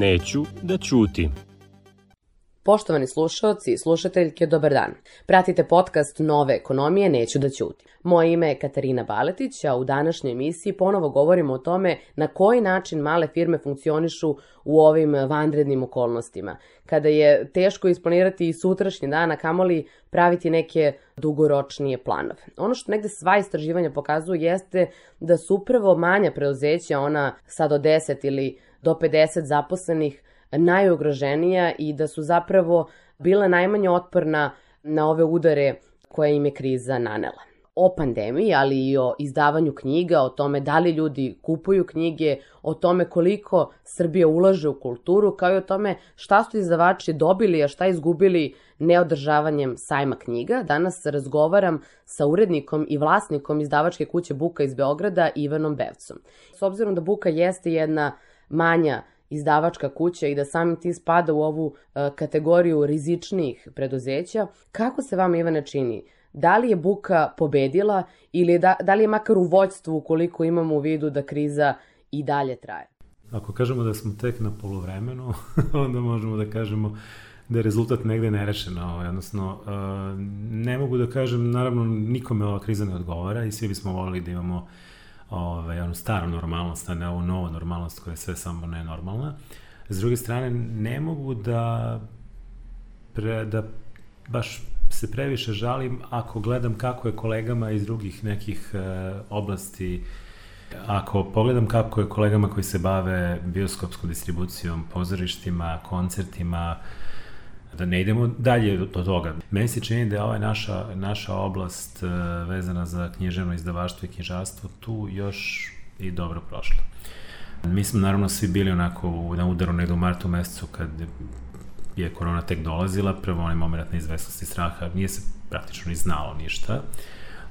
Neću da ćutim. Poštovani slušalci i slušateljke, dobar dan. Pratite podcast Nove ekonomije Neću da ćutim. Moje ime je Katarina Baletić, a u današnjoj emisiji ponovo govorimo o tome na koji način male firme funkcionišu u ovim vanrednim okolnostima. Kada je teško isplanirati i sutrašnji dan, a kamoli praviti neke dugoročnije planove. Ono što negde sva istraživanja pokazuju jeste da su upravo manja preduzeća, ona sad od 10 ili do 50 zaposlenih, najugroženija i da su zapravo bila najmanje otporna na ove udare koje im je kriza nanela. O pandemiji, ali i o izdavanju knjiga, o tome da li ljudi kupuju knjige, o tome koliko Srbija ulaže u kulturu, kao i o tome šta su izdavači dobili, a šta izgubili neodržavanjem sajma knjiga. Danas razgovaram sa urednikom i vlasnikom izdavačke kuće Buka iz Beograda, Ivanom Bevcom. S obzirom da Buka jeste jedna manja izdavačka kuća i da samim ti spada u ovu uh, kategoriju rizičnih preduzeća, kako se vama Ivane čini? Da li je buka pobedila ili da, da li je makar u vođstvu ukoliko imamo u vidu da kriza i dalje traje? Ako kažemo da smo tek na polovremenu, onda možemo da kažemo da je rezultat negde nerešen. Ovaj, odnosno, uh, ne mogu da kažem, naravno, nikome ova kriza ne odgovara i svi bismo volili da imamo uh, ovaj, onu staru normalnost, a ne ovu novu normalnost koja je sve samo nenormalna. S druge strane, ne mogu da, pre, da baš se previše žalim ako gledam kako je kolegama iz drugih nekih e, oblasti Ako pogledam kako je kolegama koji se bave bioskopskom distribucijom, pozorištima, koncertima, da ne idemo dalje do toga. Meni se čini da je ova naša, naša oblast e, vezana za književno izdavaštvo i knjižarstvo tu još i dobro prošla. Mi smo naravno svi bili onako na udaru negde u martu mesecu kad je korona tek dolazila, prvo onaj moment neizvestnosti straha, nije se praktično ni znalo ništa.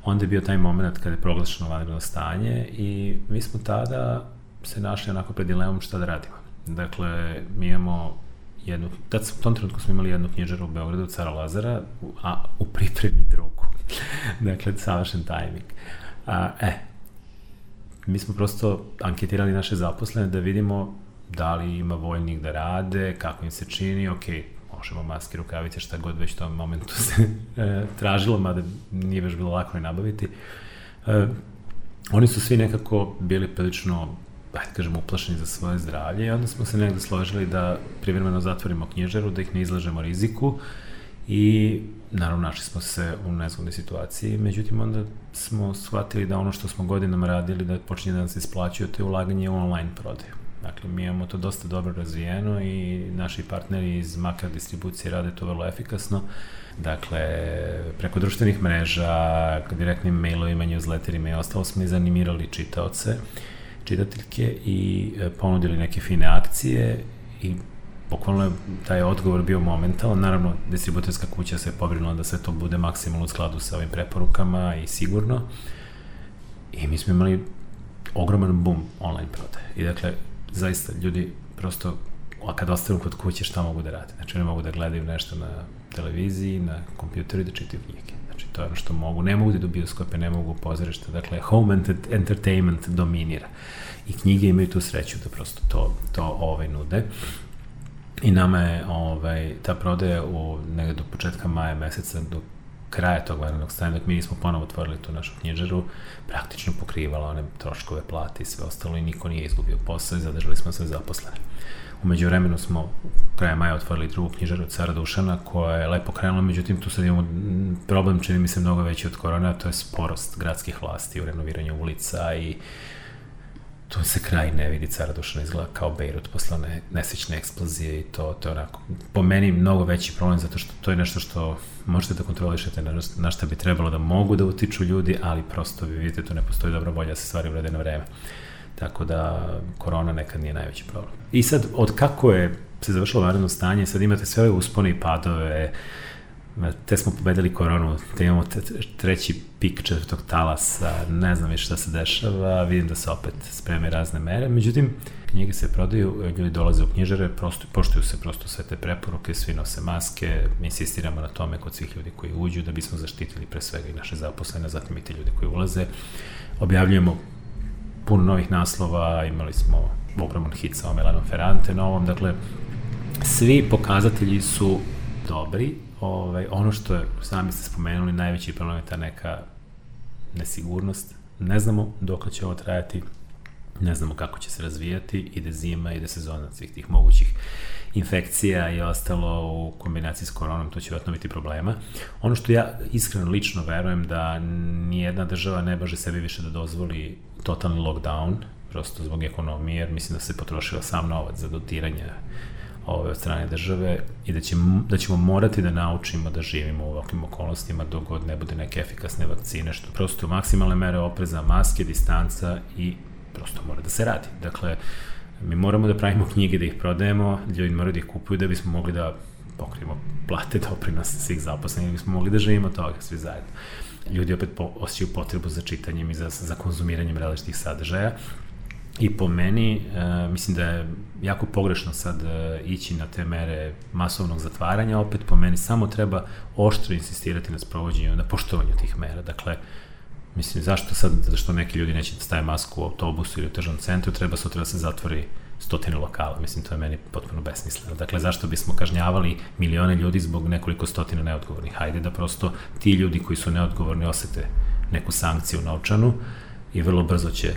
Onda je bio taj moment kada je proglašeno vanredno stanje i mi smo tada se našli onako pred dilemom šta da radimo. Dakle, mi imamo jednu, tad u tom trenutku smo imali jednu knjižaru u Beogradu, Cara Lazara, a u pripremi drugu. dakle, savršen tajming. A, e, mi smo prosto anketirali naše zaposlene da vidimo da li ima voljnih da rade, kako im se čini, ok, možemo maske, rukavice, šta god već u tom momentu se e, tražilo, mada nije baš bilo lako i nabaviti. E, oni su svi nekako bili prilično ajde kažem, uplašeni za svoje zdravlje i onda smo se negde složili da privremeno zatvorimo knjižaru, da ih ne izlažemo riziku i naravno našli smo se u nezgodnoj situaciji, međutim onda smo shvatili da ono što smo godinama radili da počinje da nas isplaćuje, to je ulaganje u online prodaju. Dakle, mi imamo to dosta dobro razvijeno i naši partneri iz Makar distribucije rade to vrlo efikasno. Dakle, preko društvenih mreža, direktnim mailovima, newsletterima i ostalo smo i zanimirali čitaoce čitateljke i e, ponudili neke fine akcije i bukvalno je taj odgovor bio momentalan. Naravno, distributorska kuća se pobrinula da sve to bude maksimalno u skladu sa ovim preporukama i sigurno. I mi smo imali ogroman boom online prodaje. I dakle, zaista, ljudi prosto, a kad ostanu kod kuće, šta mogu da rade? Znači, ne mogu da gledaju nešto na televiziji, na kompjuteru i da čitaju knjige. To je ono što mogu. Ne mogu da idu bioskope, ne mogu pozorište. Dakle, home entertainment dominira. I knjige imaju tu sreću da prosto to, to ovaj nude. I nama je ovaj, ta prodaja u, negde do početka maja meseca, do kraja tog vanrednog stanja, dok mi nismo ponovo otvorili tu našu knjižaru, praktično pokrivala one troškove plate i sve ostalo i niko nije izgubio posao i zadržali smo sve zaposlene. Umeđu vremenu smo kraja maja otvorili drugu knjižaru Cara Dušana koja je lepo krenula, međutim tu sad imamo problem, čini mi se mnogo veći od korona, to je sporost gradskih vlasti u renoviranju ulica i tu se kraj ne vidi, Cara Dušana izgleda kao Bejrut posle one nesečne eksplozije i to, to je onako, po meni mnogo veći problem zato što to je nešto što možete da kontrolišete na, na šta bi trebalo da mogu da utiču ljudi, ali prosto vi vidite tu ne postoji dobra volja da se stvari urede na vreme. Tako da korona nekad nije najveći problem. I sad, od kako je se završilo vanredno stanje, sad imate sve ove uspone i padove, te smo pobedili koronu, te imamo treći pik četvrtog talasa, ne znam više šta se dešava, vidim da se opet spreme razne mere, međutim, knjige se prodaju, ljudi dolaze u knjižare, prosto, poštuju se prosto sve te preporuke, svi nose maske, insistiramo na tome kod svih ljudi koji uđu, da bismo zaštitili pre svega i naše zaposlene, zatim i te ljudi koji ulaze. Objavljujemo puno novih naslova, imali smo ogroman hit sa Omelanom Ferrante novom, dakle, svi pokazatelji su dobri, ovaj, ono što je, sami ste spomenuli, najveći problem je ta neka nesigurnost, ne znamo dok će ovo trajati, ne znamo kako će se razvijati, ide zima, ide sezona svih tih mogućih infekcija i ostalo u kombinaciji s koronom, to će vratno biti problema. Ono što ja iskreno lično verujem da nijedna država ne baže sebi više da dozvoli totalni lockdown, prosto zbog ekonomije, jer mislim da se potrošila sam novac za dotiranje ove od strane države i da, će, da ćemo morati da naučimo da živimo u ovakvim okolnostima dok god ne bude neke efikasne vakcine, što prosto maksimalne mere opreza, maske, distanca i prosto mora da se radi. Dakle, mi moramo da pravimo knjige, da ih prodajemo, ljudi moraju da ih kupuju da bismo mogli da pokrijemo plate doprinose svih zaposlenih, da bismo mogli da živimo toga svi zajedno. Ljudi opet po, osjećaju potrebu za čitanjem i za, za konzumiranjem različitih sadržaja. I po meni, e, mislim da je jako pogrešno sad e, ići na te mere masovnog zatvaranja, opet po meni samo treba oštro insistirati na sprovođenju, na poštovanju tih mera. Dakle, Mislim, zašto sad, zašto neki ljudi neće da staje masku u autobusu ili u tržnom centru, treba sutra da se zatvori stotine lokala. Mislim, to je meni potpuno besmisleno. Dakle, zašto bismo kažnjavali milione ljudi zbog nekoliko stotina neodgovornih? Hajde da prosto ti ljudi koji su neodgovorni osete neku sankciju novčanu i vrlo brzo će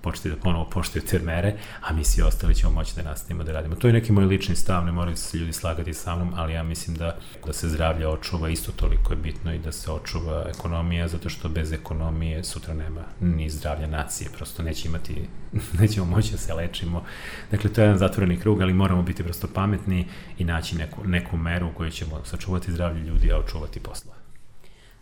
početi da ponovo poštuju te mere, a mi svi ostali ćemo moći da nastavimo da radimo. To je neki moj lični stav, ne moraju se ljudi slagati sa mnom, ali ja mislim da, da se zdravlje očuva isto toliko je bitno i da se očuva ekonomija, zato što bez ekonomije sutra nema ni zdravlja nacije, prosto neće imati, nećemo moći da se lečimo. Dakle, to je jedan zatvoreni krug, ali moramo biti prosto pametni i naći neku, neku meru u kojoj ćemo sačuvati zdravlje ljudi, a očuvati posla.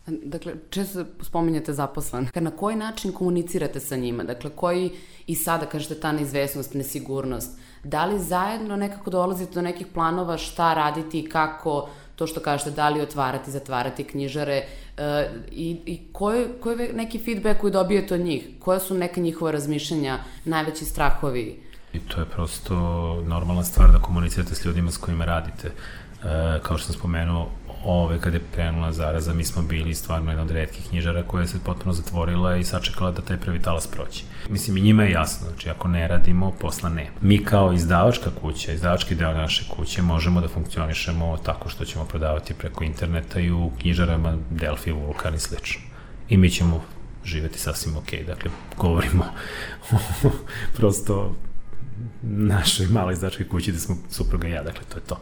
Dakle, često spominjate zaposlen. Na koji način komunicirate sa njima? Dakle, koji i sada kažete ta neizvesnost, nesigurnost. Da li zajedno nekako dolazite do nekih planova šta raditi i kako to što kažete, da li otvarati, zatvarati knjižare e, i, i koji, koji je neki feedback koji dobijete od njih? Koja su neka njihova razmišljanja, najveći strahovi? I to je prosto normalna stvar da komunicirate s ljudima s kojima radite. E, kao što sam spomenuo, ove, kad je krenula zaraza, mi smo bili stvarno jedna od redkih knjižara koja se potpuno zatvorila i sačekala da taj prvi talas proći. Mislim, i njima je jasno, znači ako ne radimo, posla ne. Mi kao izdavačka kuća, izdavački deo naše kuće, možemo da funkcionišemo tako što ćemo prodavati preko interneta i u knjižarama Delphi, Vulkan i slično. I mi ćemo živeti sasvim ok. Dakle, govorimo prosto našoj maloj izdačkoj kući da smo supruga i ja, dakle to je to.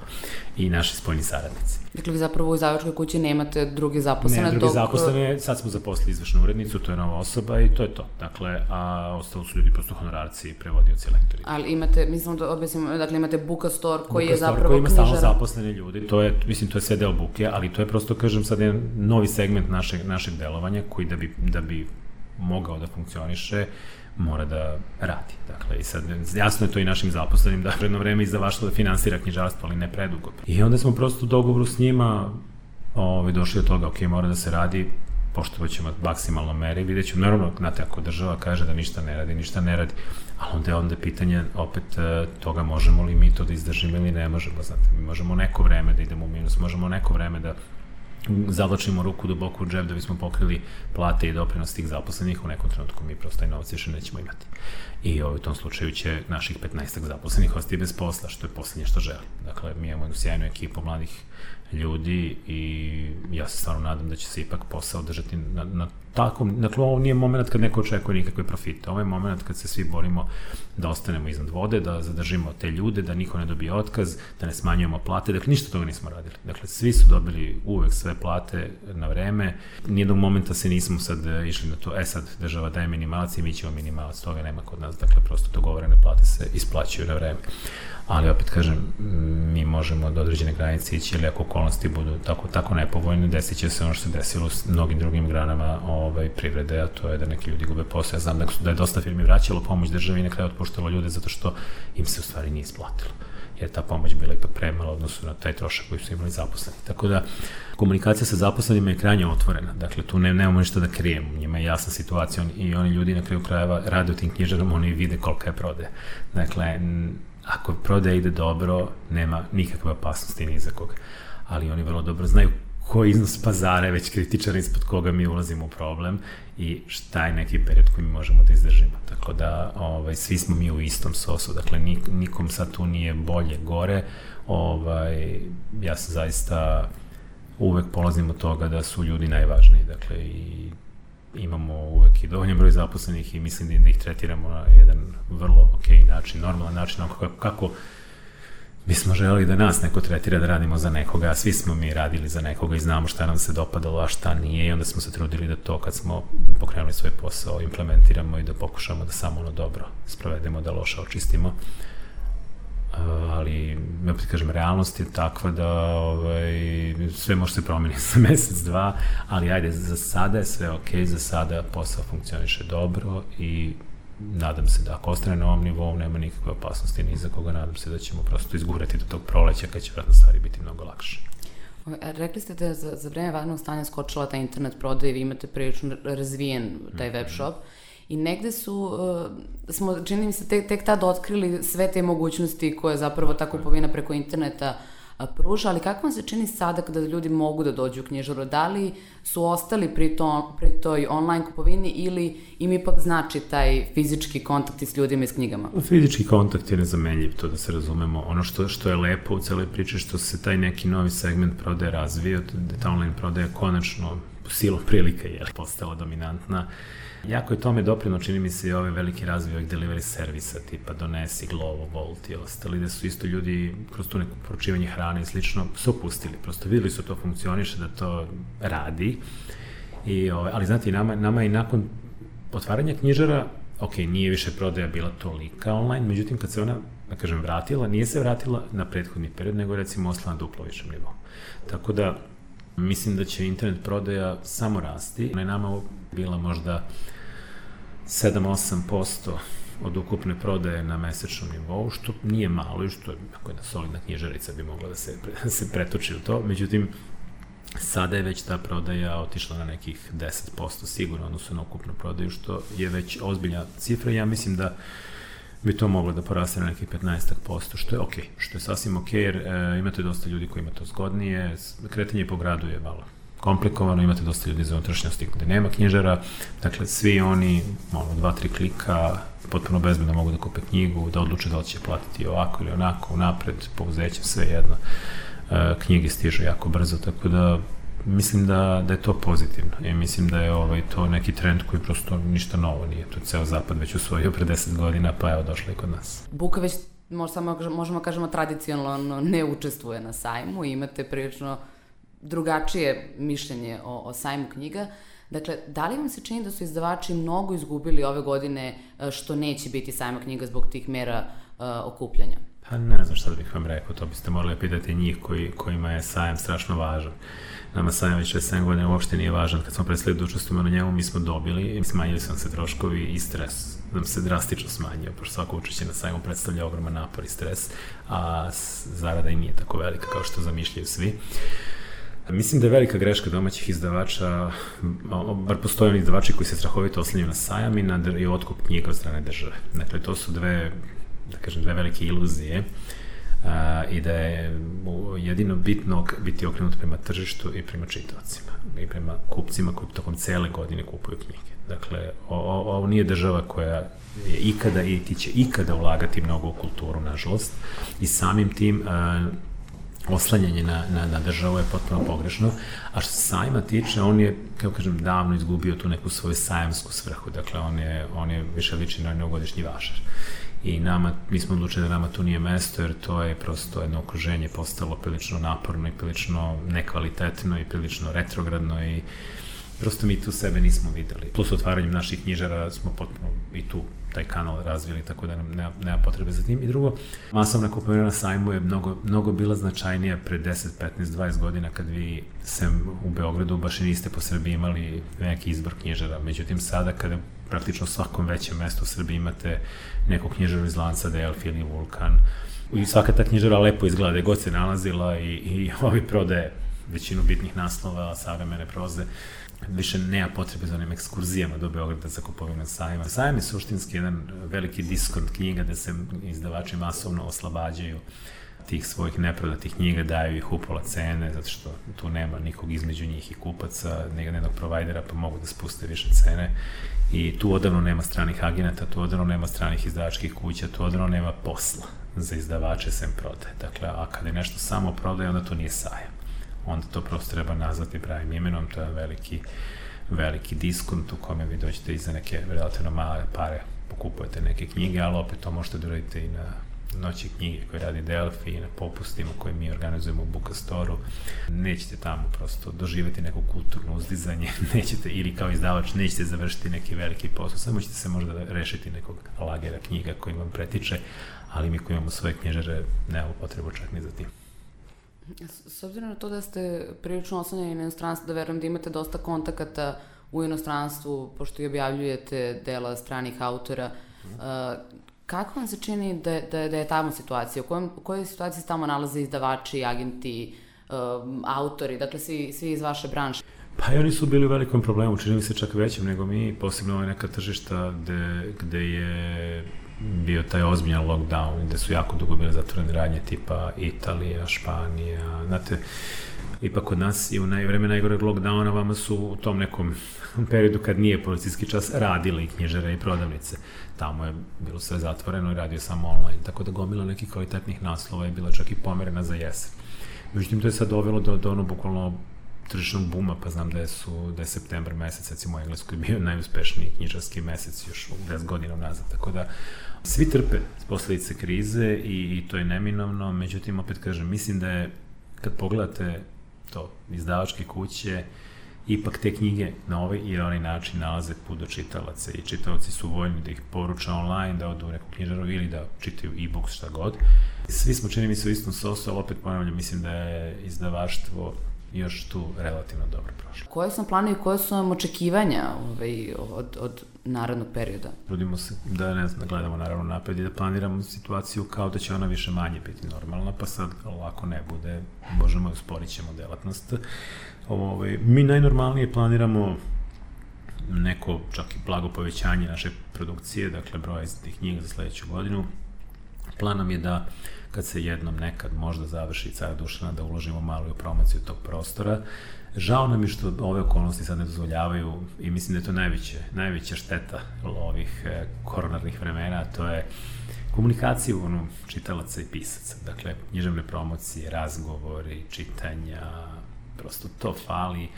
I naši spoljni saradnici. Dakle, vi zapravo u izdačkoj kući nemate druge zaposlene? Ne, druge dok... zaposlene, sad smo zaposlili izvršnu urednicu, to je nova osoba i to je to. Dakle, a ostalo su ljudi prosto honorarci, prevodioci, lektori. Ali imate, mislim da objasnim, dakle imate Buka Store koji Buka je zapravo koji ima stalno zaposlene ljudi. To je, mislim, to je sve del Buke, ali to je prosto, kažem, sad jedan novi segment našeg, našeg delovanja koji da bi, da bi mogao da funkcioniše, mora da radi. Dakle, i sad, jasno je to i našim zaposlenim da predno vreme izdavaštvo da finansira knjižarstvo, ali ne predugo. I onda smo prosto u dogovoru s njima ovaj, došli do toga, ok, mora da se radi, poštovat ćemo maksimalno mere i vidjet ćemo, naravno, znate, ako država kaže da ništa ne radi, ništa ne radi, ali onda je onda pitanje opet e, toga možemo li mi to da izdržimo ili ne možemo, znate, mi možemo neko vreme da idemo u minus, možemo neko vreme da zavlačimo ruku duboko u džep da bismo pokrili plate i doprinos tih zaposlenih, u nekom trenutku mi prosto taj novac više nećemo imati. I ovaj, u tom slučaju će naših 15 zaposlenih ostati bez posla, što je poslednje što želim. Dakle, mi imamo jednu sjajnu ekipu mladih ljudi i ja se stvarno nadam da će se ipak posao držati na, na takvom, dakle ovo nije moment kad neko očekuje nikakve profite, ovo je moment kad se svi borimo da ostanemo iznad vode, da zadržimo te ljude, da niko ne dobije otkaz, da ne smanjujemo plate, dakle ništa toga nismo radili. Dakle, svi su dobili uvek sve plate na vreme, nijednog momenta se nismo sad išli na to, e sad država daje minimalac i mi ćemo minimalac, toga nema kod nas, dakle prosto dogovorene plate se isplaćuju na vreme ali opet kažem, mi možemo do određene granice ići ili ako okolnosti budu tako, tako nepovoljne, desit će se ono što se desilo s mnogim drugim granama ovaj, privrede, a to je da neki ljudi gube posao. Ja znam da, da je dosta firmi vraćalo pomoć državi i na kraju otpuštalo ljude zato što im se u stvari nije isplatilo jer ta pomoć bila ipak premala odnosu na taj trošak koji su imali zaposleni. Tako da, komunikacija sa zaposlenima je krajnje otvorena. Dakle, tu ne, nemamo ništa da krijemo. Njima je jasna situacija i oni ljudi na kraju krajeva rade u tim knjižarama, oni vide kolika je prode. Dakle, ako prodaja ide dobro, nema nikakve opasnosti ni za koga. Ali oni vrlo dobro znaju koji iznos pazara je već kritičan ispod koga mi ulazimo u problem i šta je neki period koji mi možemo da izdržimo. Tako da ovaj, svi smo mi u istom sosu, dakle nik, nikom sad tu nije bolje, gore. Ovaj, ja sam zaista uvek polazim od toga da su ljudi najvažniji, dakle i imamo uvek i dovoljno broj zaposlenih i mislim da ih tretiramo na jedan vrlo ok način, normalan način, kako, kako bismo želeli da nas neko tretira da radimo za nekoga, a svi smo mi radili za nekoga i znamo šta nam se dopadalo, a šta nije i onda smo se trudili da to kad smo pokrenuli svoj posao implementiramo i da pokušamo da samo ono dobro sprovedemo, da loša očistimo. Ali, ja opet kažem, realnost je takva da ovaj, sve može se promeniti za mesec, dva, ali ajde, za sada je sve ok, za sada posao funkcioniše dobro i nadam se da ako ostane na ovom nivou nema nikakve opasnosti ni za koga, nadam se da ćemo prosto izgurati do tog proleća kad će vratno stvari biti mnogo lakše. Rekli ste da za, za vreme vanrednog stanja skočila ta internet prodaja i vi imate prilično razvijen taj web mhm. shop. I negde su, uh, smo, čini mi se, tek, tek tada otkrili sve te mogućnosti koje zapravo ta kupovina preko interneta uh, pruža, ali kako vam se čini sada kada ljudi mogu da dođu u knjižaru? Da li su ostali pri, to, pri toj online kupovini ili im ipak znači taj fizički kontakt s ljudima i s knjigama? Fizički kontakt je nezamenljiv, to da se razumemo. Ono što, što je lepo u celoj priči, što se taj neki novi segment prodaje razvio, da ta online prodaja konačno silom prilika je postala dominantna Jako je tome doprino, čini mi se, i ove velike razvije ovih delivery servisa, tipa Donesi, Glovo, Volt i ostali, da su isto ljudi kroz tu neko poručivanje hrane i slično su opustili. Prosto videli su to funkcioniše, da to radi. I, ove, ali znate, nama, nama i nakon otvaranja knjižara, ok, nije više prodaja bila tolika online, međutim, kad se ona, da kažem, vratila, nije se vratila na prethodni period, nego recimo osla na duplo višem nivou. Tako da, mislim da će internet prodaja samo rasti. Ona je nama bila možda 7-8% od ukupne prodaje na mesečnom nivou, što nije malo i što je ako jedna solidna knjižarica bi mogla da se, da se pretoči u to. Međutim, sada je već ta prodaja otišla na nekih 10% sigurno odnosno na ukupnu prodaju, što je već ozbiljna cifra. Ja mislim da bi to moglo da poraste na nekih 15%, što je ok, što je sasvim ok, jer e, imate dosta ljudi koji ima to zgodnije, kretanje po gradu je malo komplikovano, imate dosta ljudi za unutrašnjosti gde nema knjižara, dakle svi oni, malo dva, tri klika, potpuno bezbedno mogu da kupe knjigu, da odluče da li će platiti ovako ili onako, napred, pouzeće, sve jedno. E, knjige stižu jako brzo, tako da mislim da, da je to pozitivno i mislim da je ovaj, to neki trend koji prosto ništa novo nije. To ceo zapad već usvojio pre 10 godina, pa evo došla i kod nas. Buka već možemo, možemo kažemo tradicionalno ne učestvuje na sajmu, imate prilično drugačije mišljenje o, o sajmu knjiga. Dakle, da li vam se čini da su izdavači mnogo izgubili ove godine e, što neće biti sajma knjiga zbog tih mera uh, okupljanja? Pa ne znam šta bih vam rekao, to biste morali pitati njih koji, kojima je sajam strašno važan. Nama sajam već 7 godina uopšte nije važan. Kad smo prestali da učestvujemo na njemu, mi smo dobili smanjili su nam se troškovi i stres nam se drastično smanjio, pošto svako učeće na sajmu predstavlja ogroman napor i stres, a zarada i nije tako velika kao što zamišljaju svi. Uh, Mislim da je velika greška domaćih izdavača, bar postoje oni izdavači koji se strahovito oslanjaju na sajam i na i otkup knjiga od strane države. Dakle, to su dve, da kažem, dve velike iluzije a, i da je jedino bitno biti okrenut prema tržištu i prema čitavcima i prema kupcima koji tokom cele godine kupuju knjige. Dakle, ovo nije država koja je ikada i ti će ikada ulagati mnogo u kulturu, nažalost, i samim tim a, oslanjanje na, na, na državu je potpuno pogrešno, a što se sajma tiče, on je, kako kažem, davno izgubio tu neku svoju sajamsku svrhu, dakle on je, on je više liči na neugodišnji vašar. I nama, mi smo odlučili da nama tu nije mesto, jer to je prosto jedno okruženje postalo prilično naporno i prilično nekvalitetno i prilično retrogradno i prosto mi tu sebe nismo videli. Plus otvaranjem naših knjižara smo potpuno i tu taj kanal razvili, tako da nam nema, nema potrebe za tim. I drugo, masovna kupovina na sajmu je mnogo, mnogo bila značajnija pre 10, 15, 20 godina kad vi sem u Beogradu baš i niste po Srbiji imali neki izbor knjižara. Međutim, sada kada praktično u svakom većem mestu u Srbiji imate neku knjižaru iz lanca Delfi ili Vulkan, i svaka ta knjižara lepo izgleda, god se nalazila i, i ovi prodaje većinu bitnih naslova, savremene proze, više nema potrebe za onim ekskurzijama do Beograda za kupovinu sajma. Sajam je suštinski jedan veliki diskont knjiga gde se izdavači masovno oslabađaju tih svojih neprodatih knjiga daju ih upola cene, zato što tu nema nikog između njih i kupaca, nego jednog provajdera, pa mogu da spuste više cene. I tu odavno nema stranih agenata, tu odavno nema stranih izdavačkih kuća, tu odavno nema posla za izdavače sem prodaje. Dakle, a kada je nešto samo prodaje, onda to nije sajam. Onda to prosto treba nazvati pravim imenom, to je veliki, veliki diskont u kome vi dođete i za neke relativno male pare pokupujete neke knjige, ali opet to možete da uradite i na noći knjige koje radi Delfi i na popustima koje mi organizujemo u Bukastoru. Nećete tamo prosto doživeti neko kulturno uzdizanje, nećete, ili kao izdavač, nećete završiti neki veliki posao, samo ćete se možda rešiti nekog lagera knjiga koji vam pretiče, ali mi koji imamo svoje knjižare nemamo potrebu čak ni za tim. S obzirom na to da ste prilično oslanjeni na inostranstvo, da verujem da imate dosta kontakata u inostranstvu, pošto i objavljujete dela stranih autora, mm. kako vam se čini da, da, da je tamo situacija? U, kojem, u kojoj situaciji se tamo nalaze izdavači, agenti, autori, dakle svi, svi iz vaše branše? Pa i oni su bili u velikom problemu, čini mi se čak većim nego mi, posebno ove neka tržišta gde, gde je bio taj ozbiljan lockdown, gde su jako dugo bile zatvorene radnje tipa Italija, Španija, znate, ipak kod nas i u naj, vreme najgoreg lockdowna vama su u tom nekom periodu kad nije policijski čas radile i knjižare i prodavnice. Tamo je bilo sve zatvoreno i radio samo online, tako da gomila nekih kvalitetnih naslova je bila čak i pomerena za jesen. Međutim, to je sad dovelo do, do ono bukvalno tržišnog buma, pa znam da je, su, da je septembar mesec, recimo u Engleskoj bio najuspešniji knjižarski mesec još u 10 godina nazad, tako da svi trpe posledice krize i, i to je neminovno, međutim, opet kažem, mislim da je, kad pogledate to, izdavačke kuće, ipak te knjige na ovaj ili onaj način nalaze put do čitalaca i čitalaci su voljni da ih poruča online, da odu u neku knjižaru ili da čitaju e-books, šta god. Svi smo čini mi se u istom sosu, ali opet ponavljam, mislim da je izdavaštvo još tu relativno dobro prošlo. Koje su planovi i koje su vam očekivanja ovaj, od, od narodnog perioda? Trudimo se da ne znam, da gledamo naravno napred i da planiramo situaciju kao da će ona više manje biti normalna, pa sad lako ne bude, bože moj, usporit ćemo delatnost. Ovaj, mi najnormalnije planiramo neko čak i blago povećanje naše produkcije, dakle broja izdatih knjiga za sledeću godinu. Plan nam je da kad se jednom nekad možda završi cara Dušana da uložimo malo u promociju tog prostora. Žao nam je što ove okolnosti sad ne dozvoljavaju i mislim da je to najveće, najveća šteta ovih e, koronarnih vremena, to je komunikaciju ono, čitalaca i pisaca. Dakle, književne promocije, razgovori, čitanja, prosto to fali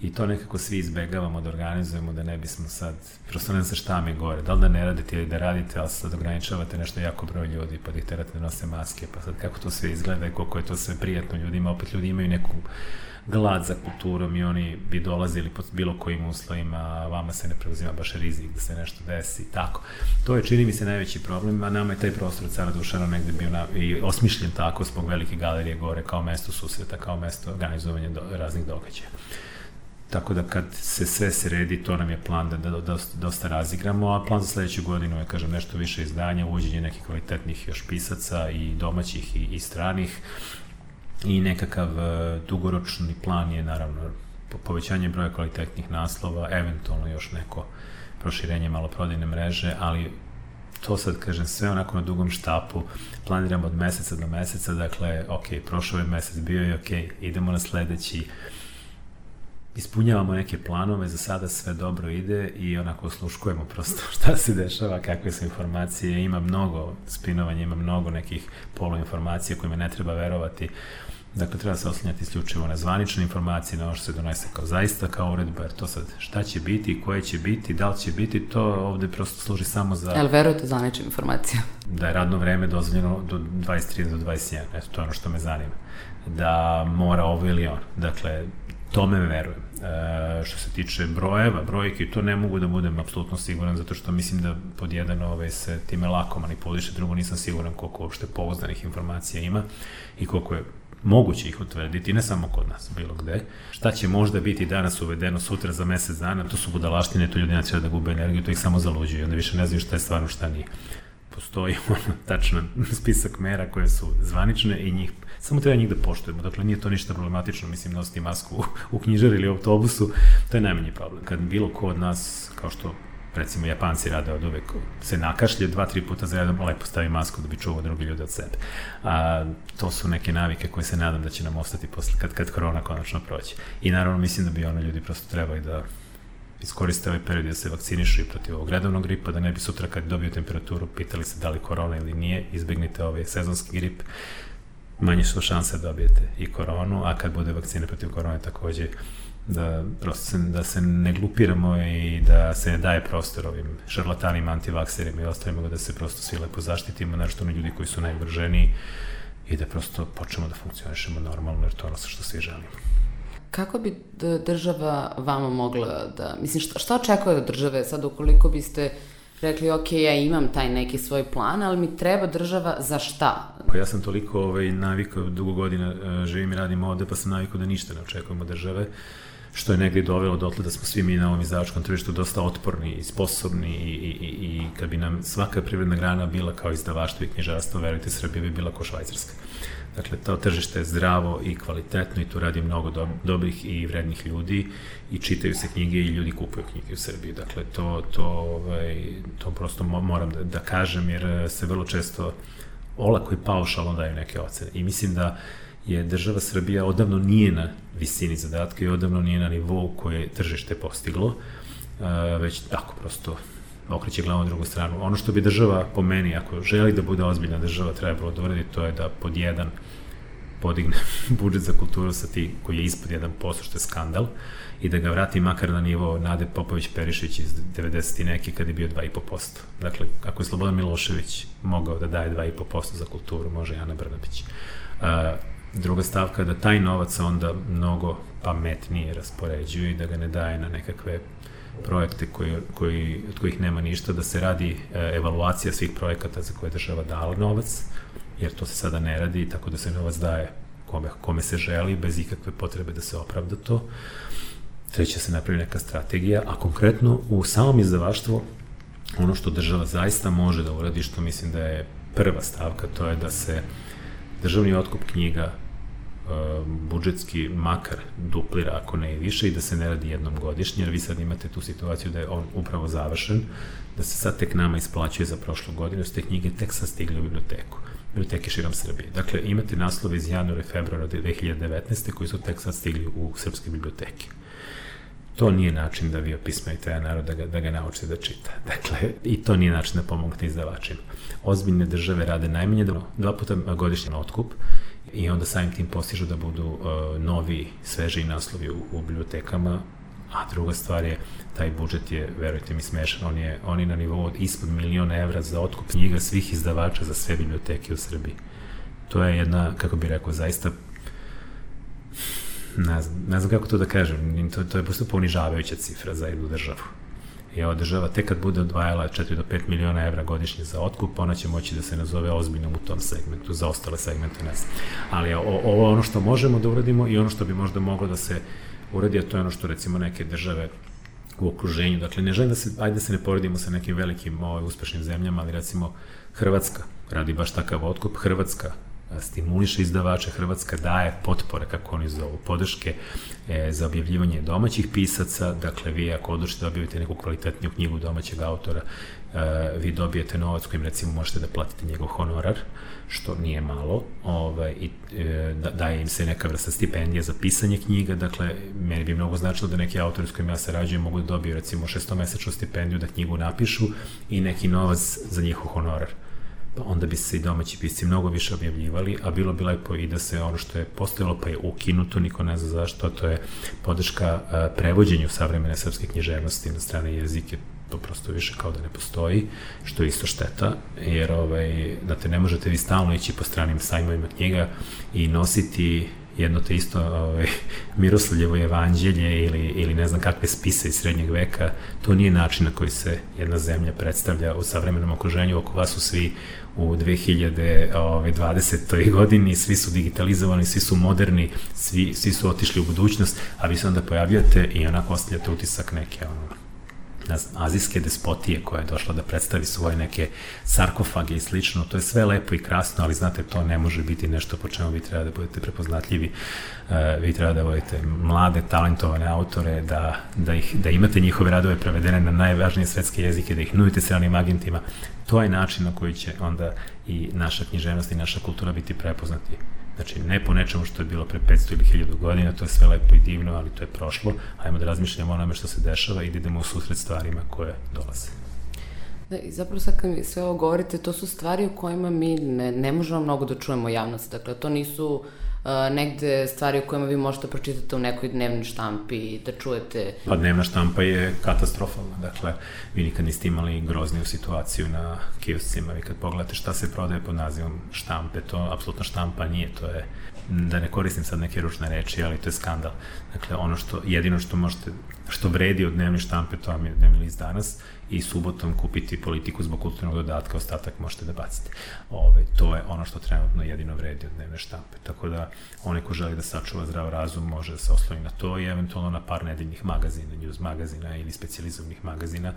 i to nekako svi izbegavamo da organizujemo da ne bismo sad, prosto ne znam šta mi gore, da li da ne radite ili da radite, ali sad ograničavate nešto jako broj ljudi pa da ih terate da nose maske, pa sad kako to sve izgleda i koliko je to sve prijatno ljudima, opet ljudi imaju neku glad za kulturom i oni bi dolazili pod bilo kojim uslovima, a vama se ne preuzima baš rizik da se nešto desi i tako. To je, čini mi se, najveći problem, a nama je taj prostor od Cara Dušana negde bio na, i osmišljen tako zbog velike galerije gore kao mesto susreta, kao mesto organizovanja do, raznih događaja. Tako da kad se sve sredi, to nam je plan da, da dosta, dosta razigramo, a plan za sledeću godinu je, kažem, nešto više izdanja, uvođenje nekih kvalitetnih još pisaca i domaćih i, i stranih. I nekakav uh, dugoročni plan je naravno povećanje broja kvalitetnih naslova, eventualno još neko proširenje maloprodajne mreže, ali to sad, kažem, sve onako na dugom štapu, planiramo od meseca do meseca, dakle, ok, prošao je mesec, bio je ok, idemo na sledeći, ispunjavamo neke planove, za sada sve dobro ide i onako osluškujemo prosto šta se dešava, kakve su informacije, ima mnogo spinovanja, ima mnogo nekih poluinformacija kojima ne treba verovati. Dakle, treba se oslanjati isključivo na zvanične informacije, na ono što se donese kao zaista kao uredba, jer to sad šta će biti, koje će biti, da li će biti, to ovde prosto služi samo za... Jel verujete zvanične informacije? Da je radno vreme dozvoljeno do 23 do 21, eto, to je ono što me zanima. Da mora ovo ili on. Dakle, tome verujem. E, što se tiče brojeva, brojke, to ne mogu da budem apsolutno siguran, zato što mislim da pod jedan ovaj, se time lako manipuliše, drugo nisam siguran koliko uopšte pouzdanih informacija ima i koliko je moguće ih utvrditi, ne samo kod nas, bilo gde. Šta će možda biti danas uvedeno sutra za mesec dana, to su budalaštine, to ljudi neće da gube energiju, to ih samo zaluđuje, onda više ne znaju šta je stvarno, šta nije. Postoji ono, tačno spisak mera koje su zvanične i njih samo treba njih da poštujemo. Dakle, nije to ništa problematično, mislim, nositi masku u, knjižari ili u autobusu, to je najmanji problem. Kad bilo ko od nas, kao što recimo Japanci rade od uvek, se nakašlje dva, tri puta za jednom, lepo stavi masku da bi čuvao drugi ljudi od sebe. A, to su neke navike koje se nadam da će nam ostati posle, kad, kad korona konačno prođe. I naravno mislim da bi ono ljudi prosto trebali da iskoriste ovaj period da se vakcinišu i protiv ovog redovnog gripa, da ne bi sutra kad dobiju temperaturu pitali se da li korona ili nije, izbegnite ovaj sezonski grip, manje su šanse da dobijete i koronu, a kad bude vakcina protiv korone takođe da se, da se ne glupiramo i da se ne daje prostor ovim šarlatanima, antivakserima i ostalima, da se prosto svi lepo zaštitimo, nešto na ljudi koji su najvrženiji i da prosto počnemo da funkcionišemo normalno, jer to je ono što svi želimo. Kako bi država vama mogla da, mislim, šta, šta očekuje od države sad ukoliko biste rekli, ok, ja imam taj neki svoj plan, ali mi treba država za šta? Pa ja sam toliko ovaj, navikao, dugo godina uh, živim i radim ovde, pa sam navikao da ništa ne očekujemo države što je negde dovelo dotle da smo svi mi na ovom izdavačkom tržištu dosta otporni i sposobni i, i, i, kad bi nam svaka privredna grana bila kao izdavaštvo i knjižarstvo, verujte, Srbija bi bila kao Švajcarska. Dakle, to tržište je zdravo i kvalitetno i tu radi mnogo do, dobrih i vrednih ljudi i čitaju se knjige i ljudi kupuju knjige u Srbiji. Dakle, to, to, ovaj, to prosto moram da, da kažem jer se vrlo često olako i paušalno daju neke ocene. I mislim da je država Srbija odavno nije na visini zadatka i odavno nije na nivou koje je tržište postiglo, već tako prosto okreće glavom drugu stranu. Ono što bi država, po meni, ako želi da bude ozbiljna država, trebalo da uradi, to je da pod jedan podigne budžet za kulturu sa ti koji je ispod 1%, što je skandal, i da ga vrati makar na nivo Nade Popović Perišić iz 90. neki kad je bio 2,5%. Dakle, ako je Slobodan Milošević mogao da daje 2,5% za kulturu, može Jana Brnabić. Uh, druga stavka je da taj novac onda mnogo pametnije raspoređuje i da ga ne daje na nekakve projekte koji, koji, od kojih nema ništa, da se radi e, evaluacija svih projekata za koje je država dala novac, jer to se sada ne radi, tako da se novac daje kome, kome se želi, bez ikakve potrebe da se opravda to. Treće se napravi neka strategija, a konkretno u samom izdavaštvu ono što država zaista može da uradi, što mislim da je prva stavka, to je da se državni otkup knjiga budžetski makar duplira, ako ne i više, i da se ne radi jednom godišnje, jer vi sad imate tu situaciju da je on upravo završen, da se sad tek nama isplaćuje za prošlu godinu, su te knjige tek sad stigle u biblioteku biblioteke širom Srbije. Dakle, imate naslove iz januara i februara 2019. koji su tek sad stigli u srpske biblioteke. To nije način da vi opismajte jedan narod da ga, da ga naučite da čita. Dakle, i to nije način da pomognete izdavačima. Ozbiljne države rade najmanje dva puta godišnje na otkup i onda samim tim postižu da budu uh, novi, sveži naslovi u, u bibliotekama, a druga stvar je, taj budžet je, verujte mi, smešan, on je, on je na nivou od ispod miliona evra za otkup knjiga svih izdavača za sve biblioteke u Srbiji. To je jedna, kako bih rekao, zaista ne znam, ne znam kako to da kažem, to, to je prosto ponižavajuća cifra za jednu državu je ova država tek kad bude odvajala 4 do 5 miliona evra godišnje za otkup, ona će moći da se nazove ozbiljnom u tom segmentu, za ostale segmente ne znam. Ali ovo je ono što možemo da uradimo i ono što bi možda moglo da se uradi, a to je ono što recimo neke države u okruženju, dakle ne želim da se, ajde da se ne poredimo sa nekim velikim ovaj, uspešnim zemljama, ali recimo Hrvatska radi baš takav otkup, Hrvatska stimuliše izdavače, Hrvatska daje potpore, kako oni zovu, podrške e, za objavljivanje domaćih pisaca, dakle vi ako odlučite da objavite neku kvalitetniju knjigu domaćeg autora, vi dobijete novac kojim recimo možete da platite njegov honorar, što nije malo, ovaj, i e, da, daje im se neka vrsta stipendija za pisanje knjiga, dakle, meni bi mnogo značilo da neki autori s kojim ja sarađujem mogu da dobiju recimo šestomesečnu stipendiju da knjigu napišu i neki novac za njihov honorar. Pa onda bi se i domaći pisci mnogo više objavljivali, a bilo bi lepo i da se ono što je postojalo pa je ukinuto, niko ne zna zašto, to je podrška prevođenju savremene srpske književnosti na strane jezike, to prosto više kao da ne postoji, što je isto šteta, jer ovaj, da te ne možete vi stalno ići po stranim sajmovima knjiga i nositi jedno te isto ovaj, Miroslavljevo evanđelje ili, ili ne znam kakve spise iz srednjeg veka, to nije način na koji se jedna zemlja predstavlja u savremenom okruženju, oko vas su svi u 2020. godini, svi su digitalizovani, svi su moderni, svi, svi su otišli u budućnost, a vi se onda pojavljate i onako ostavljate utisak neke ono, azijske despotije koja je došla da predstavi svoje neke sarkofage i slično, to je sve lepo i krasno, ali znate, to ne može biti nešto po čemu vi treba da budete prepoznatljivi, uh, vi treba da vodite mlade, talentovane autore, da, da, ih, da imate njihove radove prevedene na najvažnije svetske jezike, da ih nudite stranim agentima, to je način na koji će onda i naša književnost i naša kultura biti prepoznati Znači, ne po nečemu što je bilo pre 500 ili 1000 godina, to je sve lepo i divno, ali to je prošlo. Ajmo da razmišljamo o onome što se dešava i da idemo u susret stvarima koje dolaze. Da, i zapravo sad kad mi sve ovo govorite, to su stvari o kojima mi ne, ne možemo mnogo da čujemo javnost. Dakle, to nisu uh, negde stvari o kojima vi možete pročitati u nekoj dnevnoj štampi i da čujete... Pa dnevna štampa je katastrofalna, dakle, vi nikad niste imali grozniju situaciju na kioscima, vi kad pogledate šta se prodaje pod nazivom štampe, to apsolutno štampa nije, to je da ne koristim sad neke ručne reči, ali to je skandal. Dakle, ono što, jedino što možete, što vredi od dnevne štampe, to vam je dnevni list danas, i subotom kupiti politiku zbog kulturnog dodatka, ostatak možete da bacite. Ove, to je ono što trenutno jedino vredi od dnevne štampe. Tako da, onaj ko želi da sačuva zdrav razum može da se osloni na to i eventualno na par nedeljnih magazina, news magazina ili specializovanih magazina,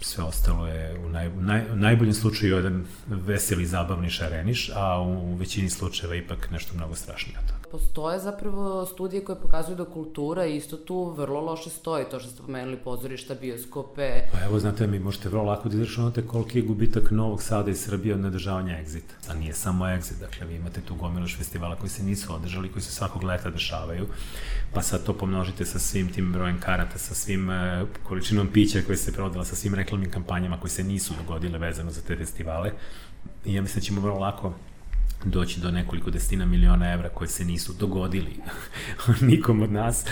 sve ostalo je u, naj, naj, u najboljem slučaju jedan veseli, zabavni šareniš, a u, u većini slučajeva ipak nešto mnogo strašnije od toga postoje zapravo studije koje pokazuju da kultura isto tu vrlo loše stoji, to što ste pomenuli pozorišta, bioskope. Pa evo, znate, mi možete vrlo lako da izračunate koliki je gubitak Novog Sada i Srbije od nedržavanja Exit. A nije samo Exit, dakle, vi imate tu gomiloš festivala koji se nisu održali, koji se svakog leta dešavaju, pa sad to pomnožite sa svim tim brojem karata, sa svim uh, količinom pića koje se prodala, sa svim reklamnim kampanjama koje se nisu dogodile vezano za te festivale. I ja mislim da ćemo vrlo lako doći do nekoliko destina miliona evra koje se nisu dogodili nikom od nas.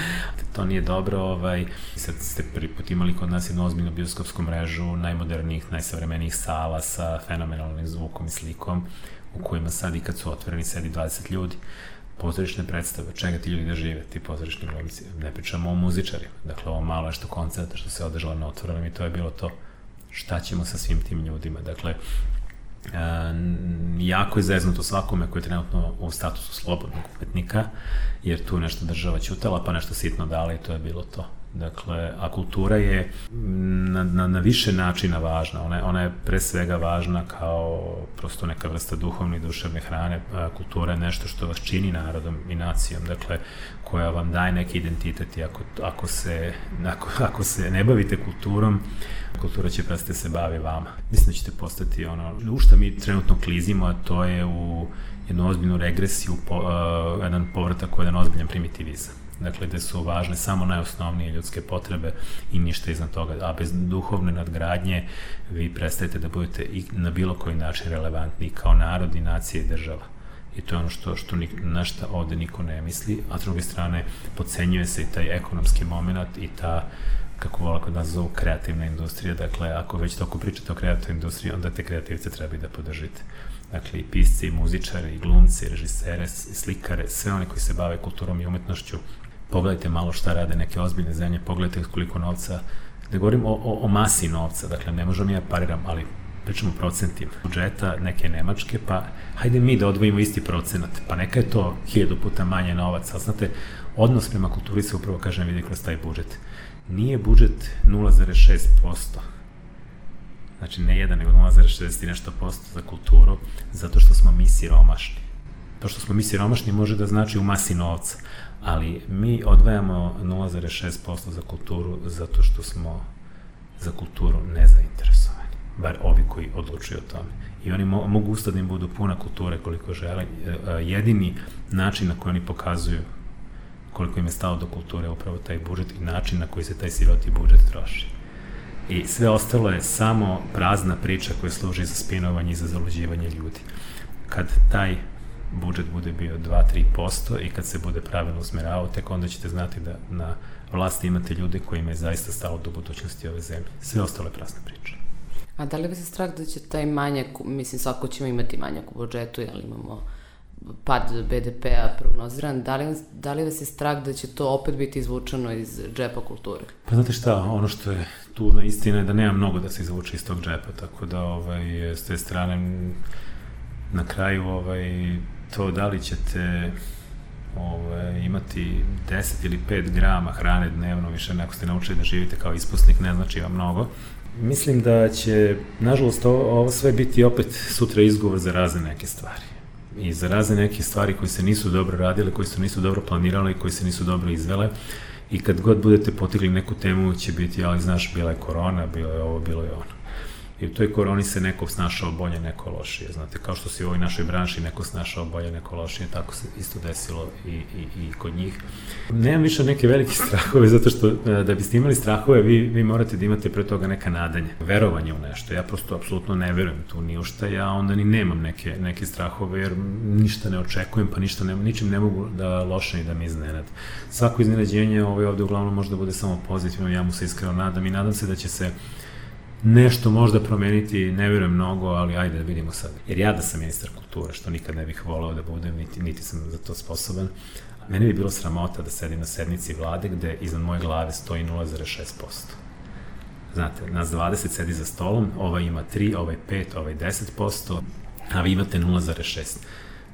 To nije dobro. Ovaj, sad ste prvi put imali kod nas jednu ozbiljnu bioskopsku mrežu najmodernijih, najsavremenijih sala sa fenomenalnim zvukom i slikom u kojima sad i kad su otvoreni sedi 20 ljudi pozorišne predstave, čega ti ljudi da žive, ti pozorišni glumci. Ne pričamo o muzičarima, dakle ovo malo što koncerta što se održalo na otvorenom i to je bilo to šta ćemo sa svim tim ljudima. Dakle, E, jako je zeznuto svakome koji je trenutno u statusu slobodnog umetnika, jer tu nešto država ćutala, pa nešto sitno dala i to je bilo to. Dakle, a kultura je na, na, na više načina važna. Ona ona je pre svega važna kao prosto neka vrsta duhovne i duševne hrane. Kultura je nešto što vas čini narodom i nacijom, dakle, koja vam daje neki identitet i ako, ako, se, ako, ako se ne bavite kulturom, kultura će prestati da se bavi vama. Mislim da ćete postati ono, u šta mi trenutno klizimo, a to je u jednu ozbiljnu regresiju, po, uh, jedan povratak u jedan ozbiljan primitivizam dakle gde su važne samo najosnovnije ljudske potrebe i ništa iznad toga, a bez duhovne nadgradnje vi prestajete da budete i na bilo koji način relevantni kao narod i nacija i država. I to je ono što, što nik, na ovde niko ne misli, a s druge strane podcenjuje se i taj ekonomski moment i ta kako vola kod nas zovu kreativna industrija, dakle ako već toko pričate o kreativnoj industriji, onda te kreativce treba i da podržite. Dakle, i pisci, i muzičari, i glumci, i režisere, i slikare, sve oni koji se bave kulturom i umetnošću, pogledajte malo šta rade neke ozbiljne zemlje, pogledajte koliko novca, ne govorim o, o, o masi novca, dakle ne možemo ja pariram, ali pričamo o procentima budžeta neke Nemačke, pa hajde mi da odvojimo isti procenat, pa neka je to hiljadu puta manje novaca, ali znate, odnos prema kulturi se upravo, kažem, vidi kroz taj budžet. Nije budžet 0,6%, znači ne 1, nego 0,60 i nešto posto za kulturu, zato što smo mi siromašni. To što smo mi siromašni može da znači u masi novca, ali mi odvajamo 0,6% za kulturu zato što smo za kulturu nezainteresovani, bar ovi koji odlučuju o tome. I oni mo mogu ustati da im budu puna kulture koliko žele. E, jedini način na koji oni pokazuju koliko im je stalo do kulture upravo taj budžet i način na koji se taj siroti budžet troši. I sve ostalo je samo prazna priča koja služi za spinovanje i za zaluđivanje ljudi. Kad taj budžet bude bio 2-3% i kad se bude pravilno usmeravao, tek onda ćete znati da na vlasti imate ljude kojima je zaista stalo do budućnosti ove zemlje. Sve ostale prasne priče. A da li vas je strah da će taj manjak, mislim svako ćemo imati manjak u budžetu, jer imamo pad BDP-a prognoziran, da li, da li vas je strah da će to opet biti izvučeno iz džepa kulture? Pa znate šta, ono što je tužna istina je da nema mnogo da se izvuče iz tog džepa, tako da ovaj, s te strane na kraju ovaj, to da li ćete Ove, imati 10 ili 5 grama hrane dnevno, više neko ste naučili da živite kao ispusnik, ne znači vam mnogo. Mislim da će, nažalost, ovo, ovo sve biti opet sutra izgovor za razne neke stvari. I za razne neke stvari koji se nisu dobro radile, koji se nisu dobro planirale i koji se nisu dobro izvele. I kad god budete potigli neku temu će biti, ali znaš, bila je korona, bilo je ovo, bilo je ono i u toj koroni se neko snašao bolje, neko lošije. Znate, kao što se u ovoj našoj branši neko snašao bolje, neko lošije, tako se isto desilo i, i, i kod njih. Nemam više neke velike strahove, zato što e, da biste imali strahove, vi, vi morate da imate pre toga neka nadanje, verovanje u nešto. Ja prosto apsolutno ne verujem tu ni u šta, ja onda ni nemam neke, neke strahove, jer ništa ne očekujem, pa ništa ne, ničim ne mogu da loše i da mi iznenad. Svako iznenađenje ovaj ovde uglavnom može da bude samo pozitivno, ja mu se iskreno nadam i nadam se da će se nešto možda promeniti, ne verujem mnogo, ali ajde da vidimo sad. Jer ja da sam ministar kulture, što nikad ne bih volao da budem, niti, niti sam za to sposoban, mene bi bilo sramota da sedim na sednici vlade gde iznad moje glave stoji 0,6%. Znate, nas 20 sedi za stolom, ova ima 3, ovaj 5, ovaj 10%, a vi imate 0,6%.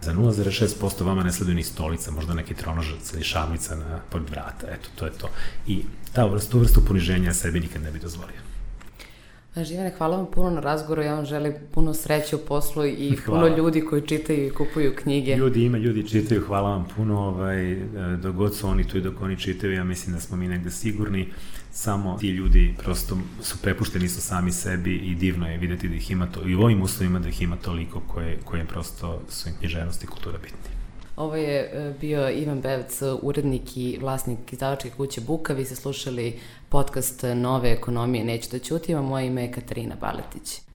Za 0,6% vama ne sleduje ni stolica, možda neki tronožac ili šamlica na pod vrata, eto, to je to. I ta vrstu, tu vrstu poniženja sebi nikad ne bi dozvolio. Živane, hvala vam puno na razgovoru, ja vam želim puno sreće u poslu i hvala. puno ljudi koji čitaju i kupuju knjige. Ljudi ima, ljudi čitaju, hvala vam puno, ovaj, dok god su oni tu i dok oni čitaju, ja mislim da smo mi negde sigurni, samo ti ljudi prosto su prepušteni su sami sebi i divno je videti da ih ima to, i u ovim uslovima da ih ima toliko koje, koje prosto su im književnost i kultura bitni. Ovo je e, bio Ivan Bevec, urednik i vlasnik izdavačke kuće Buka. Vi ste slušali podcast Nove ekonomije Neću da ćutim, a moje ime je Katarina Baletić.